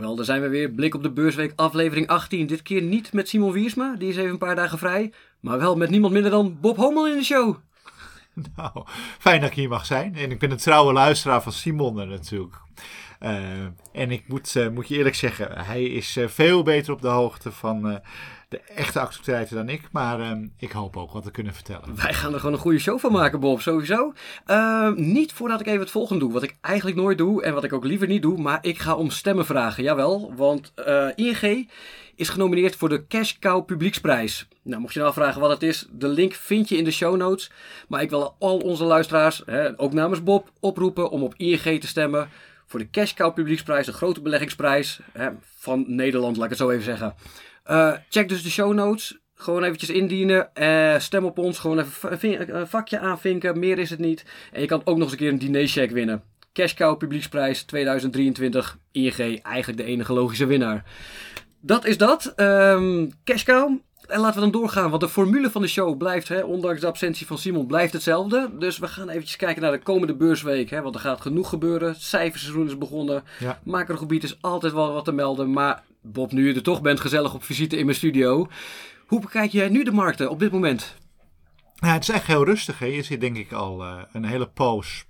Jawel, daar zijn we weer. Blik op de beursweek aflevering 18. Dit keer niet met Simon Wiersma, die is even een paar dagen vrij. Maar wel met niemand minder dan Bob Hommel in de show. Nou, fijn dat ik hier mag zijn. En ik ben een trouwe luisteraar van Simon natuurlijk. Uh, en ik moet, uh, moet je eerlijk zeggen, hij is uh, veel beter op de hoogte van de echte actualiteiten dan ik. Maar ik hoop ook wat te kunnen vertellen. Wij gaan er gewoon een goede show van maken, Bob, sowieso. Niet voordat ik even het volgende doe. Wat ik eigenlijk nooit doe en wat ik ook liever niet doe. Maar ik ga om stemmen vragen, jawel. Want uh, ING is genomineerd voor de Cash Cow Publieksprijs. Nou, mocht je nou vragen wat het is, de link vind je in de show notes. Maar ik wil al onze luisteraars, hè, ook namens Bob, oproepen om op ING te stemmen voor de Cash Cow Publieksprijs, de grote beleggingsprijs hè, van Nederland, laat ik het zo even zeggen. Uh, check dus de show notes. Gewoon eventjes indienen. Uh, stem op ons. Gewoon even een vakje aanvinken. Meer is het niet. En je kan ook nog eens een keer een dinercheck winnen. Cash Cow Publieksprijs 2023. ING eigenlijk de enige logische winnaar. Dat is dat. Um, Cash Cow. En laten we dan doorgaan, want de formule van de show blijft, hè, ondanks de absentie van Simon, blijft hetzelfde. Dus we gaan eventjes kijken naar de komende beursweek, hè, want er gaat genoeg gebeuren. Cijferseizoen is begonnen. Ja. Macrogebied is altijd wel wat te melden, maar Bob, nu je er toch bent, gezellig op visite in mijn studio. Hoe bekijk jij nu de markten op dit moment? Nou, het is echt heel rustig. Hè? Je zit denk ik al uh, een hele poos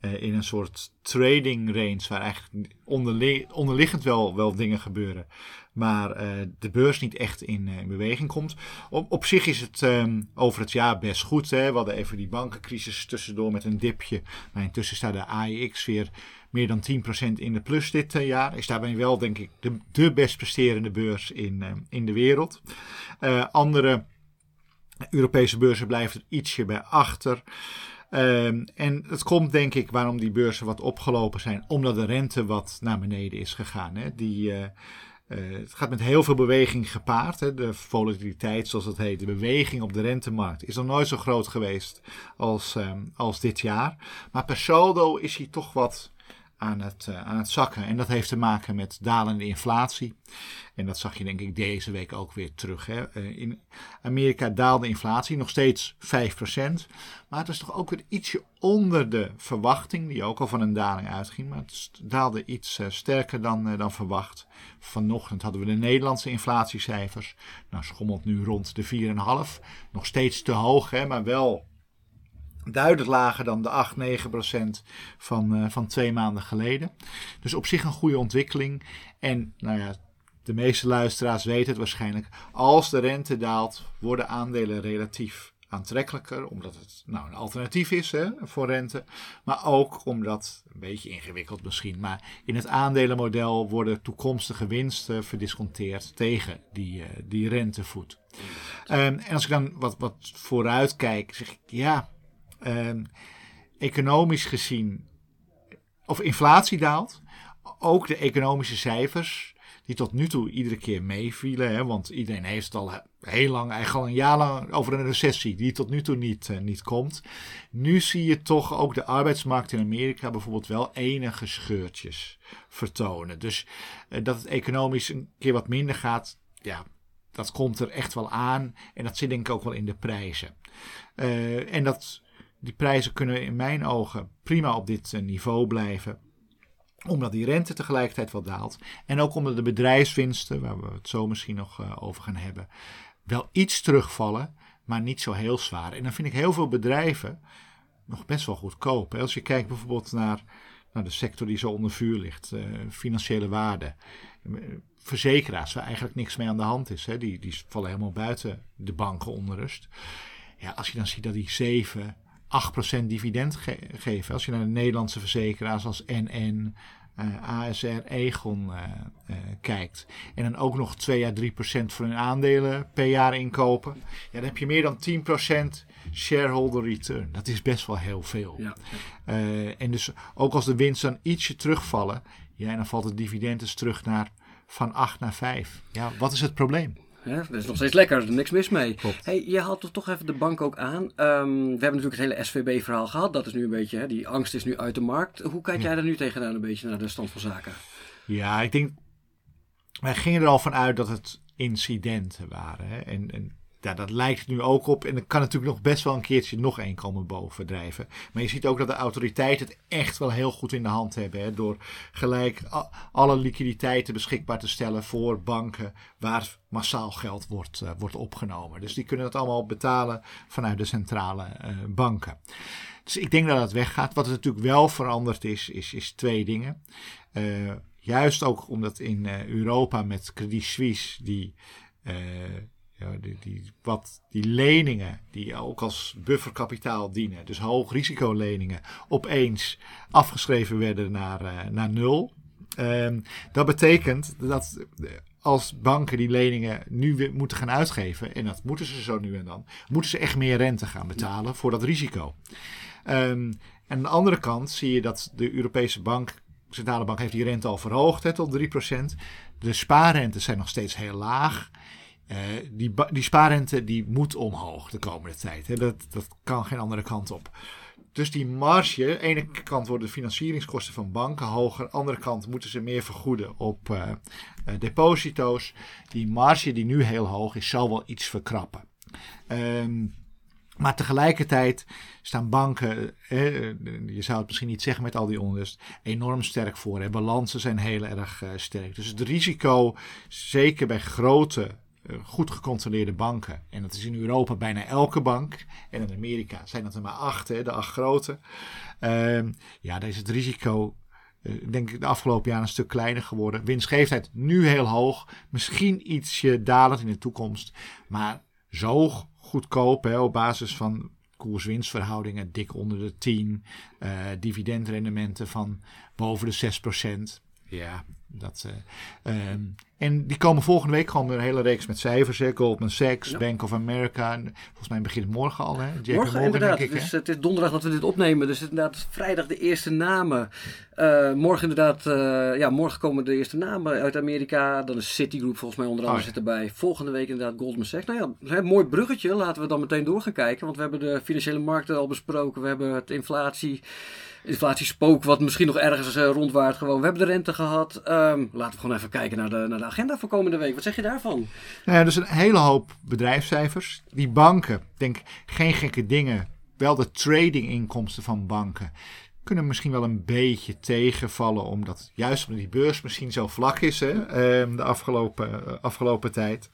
uh, in een soort trading range waar eigenlijk onderli onderliggend wel, wel dingen gebeuren. Maar uh, de beurs niet echt in, in beweging komt. Op, op zich is het um, over het jaar best goed. Hè? We hadden even die bankencrisis tussendoor met een dipje. Maar intussen staat de AEX weer meer dan 10% in de plus dit jaar. Is daarbij wel, denk ik, de, de best presterende beurs in, in de wereld. Andere Europese beurzen blijven er ietsje bij achter. Um, en het komt denk ik waarom die beurzen wat opgelopen zijn, omdat de rente wat naar beneden is gegaan. Hè. Die, uh, het gaat met heel veel beweging gepaard. Hè. De volatiliteit, zoals het heet, de beweging op de rentemarkt, is nog nooit zo groot geweest als, um, als dit jaar. Maar per saldo is hij toch wat aan het, uh, aan het zakken. En dat heeft te maken met dalende inflatie. En dat zag je denk ik deze week ook weer terug. Hè. Uh, in Amerika daalde inflatie nog steeds 5%. Maar het is toch ook weer ietsje onder de verwachting, die ook al van een daling uitging. Maar het daalde iets uh, sterker dan, dan verwacht. Vanochtend hadden we de Nederlandse inflatiecijfers. Nou schommelt nu rond de 4,5. Nog steeds te hoog, hè, maar wel duidelijk lager dan de 8, 9 procent van, uh, van twee maanden geleden. Dus op zich een goede ontwikkeling. En nou ja, de meeste luisteraars weten het waarschijnlijk. Als de rente daalt, worden aandelen relatief aantrekkelijker, omdat het nou een alternatief is hè, voor rente. Maar ook omdat, een beetje ingewikkeld misschien, maar in het aandelenmodel worden toekomstige winsten verdisconteerd tegen die, uh, die rentevoet. Um, en als ik dan wat, wat vooruit kijk, zeg ik ja economisch gezien, of inflatie daalt, ook de economische cijfers, die tot nu toe iedere keer meevielen, hè, want iedereen heeft het al heel lang, eigenlijk al een jaar lang over een recessie, die tot nu toe niet, uh, niet komt. Nu zie je toch ook de arbeidsmarkt in Amerika bijvoorbeeld wel enige scheurtjes vertonen. Dus uh, dat het economisch een keer wat minder gaat, ja, dat komt er echt wel aan. En dat zit denk ik ook wel in de prijzen. Uh, en dat die prijzen kunnen in mijn ogen prima op dit uh, niveau blijven omdat die rente tegelijkertijd wel daalt. En ook omdat de bedrijfswinsten, waar we het zo misschien nog uh, over gaan hebben, wel iets terugvallen, maar niet zo heel zwaar. En dan vind ik heel veel bedrijven nog best wel goedkoop. Als je kijkt bijvoorbeeld naar, de sector die zo onder vuur ligt, uh, financiële waarde. Verzekeraars, waar eigenlijk niks mee aan de hand is, die, die vallen helemaal buiten de banken onrust. Ja, als je dan ziet dat die 7, 8% dividend ge geven. Als je naar de Nederlandse verzekeraars als NN, uh, ASR, Egon uh, uh, kijkt. En dan ook nog 2 à 3% voor hun aandelen per jaar inkopen. Ja, dan heb je meer dan 10% shareholder return. Dat is best wel heel veel. Ja. en dus ook als de winsten dan ietsje terugvallen. Ja, dan valt het dividend dus terug naar van 8 naar 5. Ja, wat is het probleem? Dat is nog steeds lekker, er is niks mis mee. Hey, je haalt toch even de bank ook aan. Um, we hebben natuurlijk het hele SVB-verhaal gehad. Dat is nu een beetje, hè, die angst is nu uit de markt. Hoe kijk jij er nu tegenaan een beetje naar de stand van zaken? Ja, ik denk, wij gingen er al van uit dat het incidenten waren. Hè? En, en ja, dat lijkt nu ook op. En er kan natuurlijk nog best wel een keertje nog één komen bovendrijven. Maar je ziet ook dat de autoriteiten het echt wel heel goed in de hand hebben. Hè, door gelijk alle liquiditeiten beschikbaar te stellen voor banken waar massaal geld wordt, uh, wordt opgenomen. Dus die kunnen dat allemaal betalen vanuit de centrale uh, banken. Dus ik denk dat het weggaat. Wat er natuurlijk wel veranderd is, is, is twee dingen. Uh, juist ook omdat in Europa met Credit Suisse die ja, die, die, wat die leningen, die ook als bufferkapitaal dienen, dus hoog risicoleningen, opeens afgeschreven werden naar, uh, naar nul. Um, dat betekent dat als banken die leningen nu weer moeten gaan uitgeven, en dat moeten ze zo nu en dan, moeten ze echt meer rente gaan betalen voor dat risico. Um, en aan de andere kant zie je dat de Europese bank, centrale bank heeft die rente al verhoogd hè, tot 3%. De spaarrentes zijn nog steeds heel laag. Uh, die, die spaarrente die moet omhoog de komende tijd. Hè. Dat, dat kan geen andere kant op. Dus die marge, ene kant worden de financieringskosten van banken hoger, andere kant moeten ze meer vergoeden op uh, uh, deposito's. Die marge die nu heel hoog is, zal wel iets verkrappen. Um, maar tegelijkertijd staan banken, je zou het misschien niet zeggen met al die onrust, enorm sterk voor. Hè. Balansen zijn heel erg sterk. Dus het risico, zeker bij grote eh, goed gecontroleerde banken. En dat is in Europa bijna elke bank. En in Amerika zijn dat er maar acht, hè, de acht grote. Uh, ja, daar is het risico, uh, denk ik, de afgelopen jaren een stuk kleiner geworden. Winstgevendheid nu heel hoog. Misschien ietsje dalend in de toekomst. Maar zo goedkoop hè, op basis van koers-winstverhoudingen dik onder de 10. Uh, dividendrendementen van boven de 6%. Ja, dat, uh, en die komen volgende week gewoon een hele reeks met cijfers. Hè? Goldman Sachs, Bank of America. Volgens mij begint het morgen al. Hè? Morgen, Morgan, inderdaad. Ik, dus, het is donderdag dat we dit opnemen. Dus inderdaad vrijdag de eerste namen. Uh, morgen inderdaad, uh, ja, morgen komen de eerste namen uit Amerika. Dan is Citigroup volgens mij onder andere oh, ja. zit erbij. Volgende week inderdaad Goldman Sachs. Nou ja, een mooi bruggetje. Laten we dan meteen door gaan kijken. Want we hebben de financiële markten al besproken. We hebben het inflatie inflatiespook wat misschien nog ergens uh, rondwaart. Gewoon, we hebben de rente gehad. Um, laten we gewoon even kijken naar de, naar de agenda voor komende week. Wat zeg je daarvan? Nou ja, dus een hele hoop bedrijfscijfers. Die banken, denk geen gekke dingen. Wel de tradinginkomsten van banken kunnen misschien wel een beetje tegenvallen, omdat juist omdat die beurs misschien zo vlak is hè, um, de afgelopen, uh, afgelopen tijd.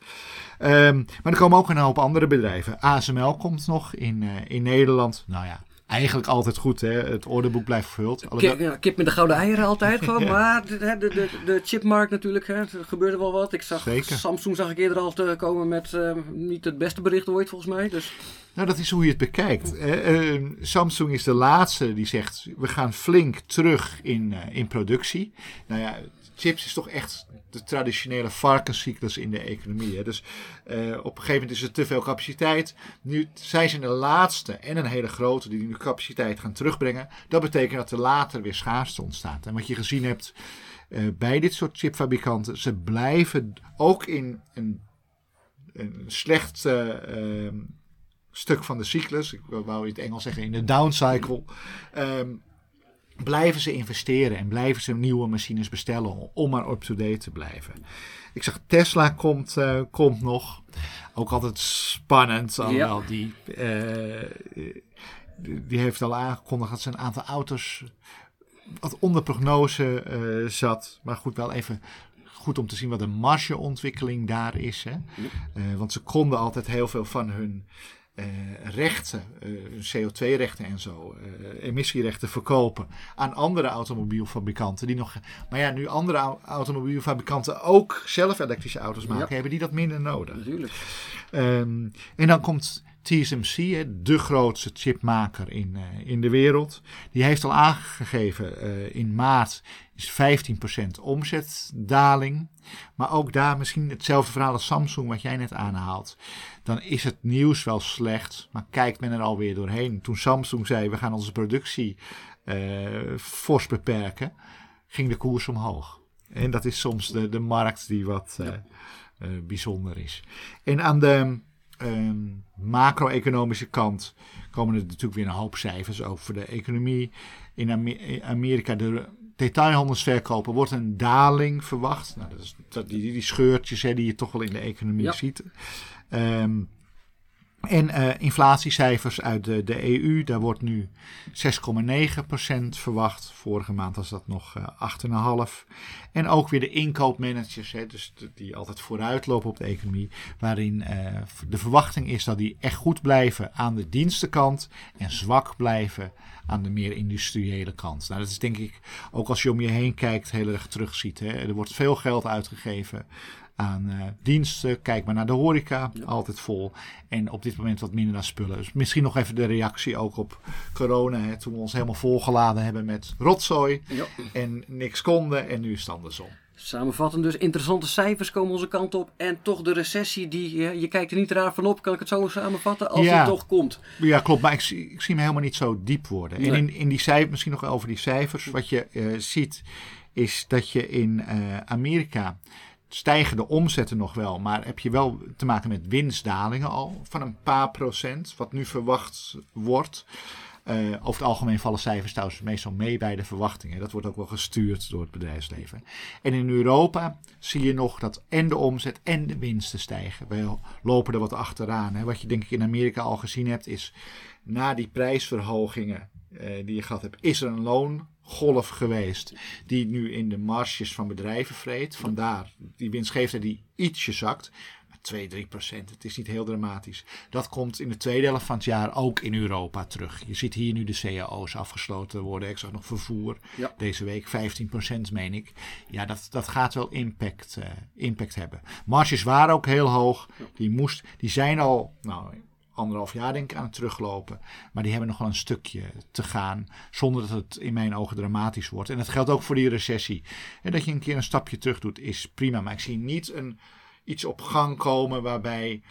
Um, maar er komen ook een hoop andere bedrijven. ASML komt nog in, uh, in Nederland. Nou ja, eigenlijk altijd goed. Hè? Het ordeboek blijft vervuld. Kip, ja, kip met de gouden eieren altijd gewoon. ja. Maar de, de, de, de chipmarkt natuurlijk. Hè? Er gebeurde wel wat. Ik zag Zeker. Samsung zag ik eerder al te komen met uh, niet het beste bericht ooit volgens mij. Dus. Nou, dat is hoe je het bekijkt. Uh, Samsung is de laatste die zegt: we gaan flink terug in, uh, in productie. Nou ja, chips is toch echt de traditionele varkenscyclus in de economie. Hè? Dus uh, op een gegeven moment is er te veel capaciteit. Nu zijn ze de laatste en een hele grote die nu capaciteit gaan terugbrengen. Dat betekent dat er later weer schaarste ontstaat. En wat je gezien hebt uh, bij dit soort chipfabrikanten, ze blijven ook in een, een slecht uh, stuk van de cyclus, ik wou in het Engels zeggen in de down cycle. Um, blijven ze investeren en blijven ze nieuwe machines bestellen om maar up-to-date te blijven. Ik zag Tesla komt, uh, komt nog. Ook altijd spannend. Alhoewel ja. die, uh, die heeft al aangekondigd dat ze een aantal auto's wat onder prognose uh, zat. Maar goed, wel even goed om te zien wat de margeontwikkeling daar is. Hè? Ja. want ze konden altijd heel veel van hun rechten, uh, CO2-rechten en zo, uh, emissierechten verkopen aan andere automobielfabrikanten. Die nog, maar ja, nu andere automobielfabrikanten ook zelf elektrische auto's maken, ja. hebben die dat minder nodig. Natuurlijk. Um, en dan komt TSMC, de grootste chipmaker in, in de wereld. Die heeft al aangegeven in maart is 15% omzetdaling. Maar ook daar misschien hetzelfde verhaal als Samsung, wat jij net aanhaalt. Dan is het nieuws wel slecht, maar kijkt men er alweer doorheen. Toen Samsung zei: we gaan onze productie uh, fors beperken, ging de koers omhoog. En dat is soms de, de markt die wat uh, uh, bijzonder is. En aan de um, macro-economische kant komen er natuurlijk weer een hoop cijfers over de economie. In Amerika de detailhandelsverkopen wordt een daling verwacht. Nou, dat is, dat, die, die scheurtjes hè, die je toch wel in de economie ja. ziet. Um, En uh, inflatiecijfers uit de, de, EU, daar wordt nu 6,9% verwacht. Vorige maand was dat nog uh, 8,5%. En ook weer de inkoopmanagers, hè, dus die altijd vooruitlopen op de economie, waarin uh, de verwachting is dat die echt goed blijven aan de dienstenkant en zwak blijven aan de meer industriële kant. Nou, dat is denk ik, ook als je om je heen kijkt, heel erg terugziet. Hè. Er wordt veel geld uitgegeven aan uh, diensten. Kijk maar naar de horeca, altijd vol. En op dit moment wat minder naar spullen. Dus misschien nog even de reactie ook op corona. Hè, toen we ons helemaal volgeladen hebben met rotzooi. Ja. En niks konden. En nu is het andersom. Samenvattend dus, interessante cijfers komen onze kant op. En toch de recessie, die, je, je kijkt er niet raar van op, kan ik het zo samenvatten, als ja. die toch komt. Ja, klopt. Maar ik, zie, ik zie me helemaal niet zo diep worden. Nee. En in, in die cijfers, misschien nog over die cijfers. Wat je uh, ziet, is dat je in uh, Amerika stijgen de omzetten nog wel, maar heb je wel te maken met winstdalingen al van een paar procent, wat nu verwacht wordt. Uh, over het algemeen vallen cijfers trouwens meestal mee bij de verwachtingen. Dat wordt ook wel gestuurd door het bedrijfsleven. En in Europa zie je nog dat en de omzet en de winsten stijgen. We lopen er wat achteraan. Hè. Wat je denk ik in Amerika al gezien hebt is na die prijsverhogingen uh, die je gehad hebt, is er een loongolf geweest die nu in de marges van bedrijven vreet. Vandaar die winstgevendheid die ietsje zakt. 2, 3 procent. Het is niet heel dramatisch. Dat komt in de tweede helft van het jaar ook in Europa terug. Je ziet hier nu de cao's afgesloten worden. Ik zag nog vervoer. Ja. Deze week 15 procent, meen ik. Ja, dat, dat gaat wel impact, uh, impact hebben. Marges waren ook heel hoog. Die, moest, die zijn al, nou, anderhalf jaar denk ik aan het teruglopen. Maar die hebben nog wel een stukje te gaan. Zonder dat het in mijn ogen dramatisch wordt. En dat geldt ook voor die recessie. En dat je een keer een stapje terug doet is prima. Maar ik zie niet een iets op gang komen waarbij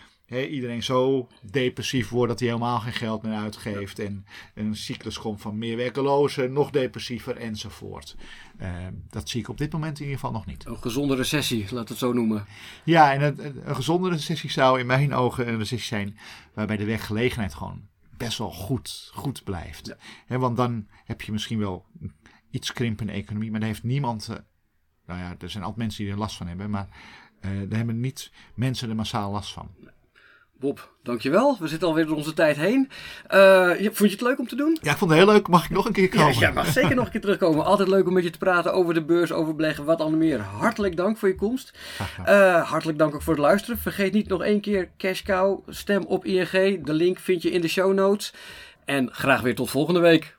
iedereen zo depressief wordt dat hij helemaal geen geld meer uitgeeft. En een cyclus komt van meer werkelozen, nog depressiever enzovoort. Uh, dat zie ik op dit moment in ieder geval nog niet. Een gezonde recessie, laat het zo noemen. Ja, en een, een gezonde recessie zou in mijn ogen een recessie zijn waarbij de werkgelegenheid gewoon best wel goed, goed blijft. Ja. He, want dan heb je misschien wel iets krimpende economie, maar daar heeft niemand. Uh, nou ja, er zijn altijd mensen die er last van hebben, maar uh, daar hebben niet mensen er massaal last van. Bob, dankjewel. We zitten alweer door onze tijd heen. Uh, vond je het leuk om te doen? Ja, ik vond het heel leuk. Mag ik nog een keer komen? Ja, ja mag zeker nog een keer terugkomen. Altijd leuk om met je te praten over de beurs, over beleggen, wat dan meer. Hartelijk dank voor je komst. Uh, hartelijk dank ook voor het luisteren. Vergeet niet nog één keer Cash Cow, stem op ING. De link vind je in de show notes. En graag weer tot volgende week.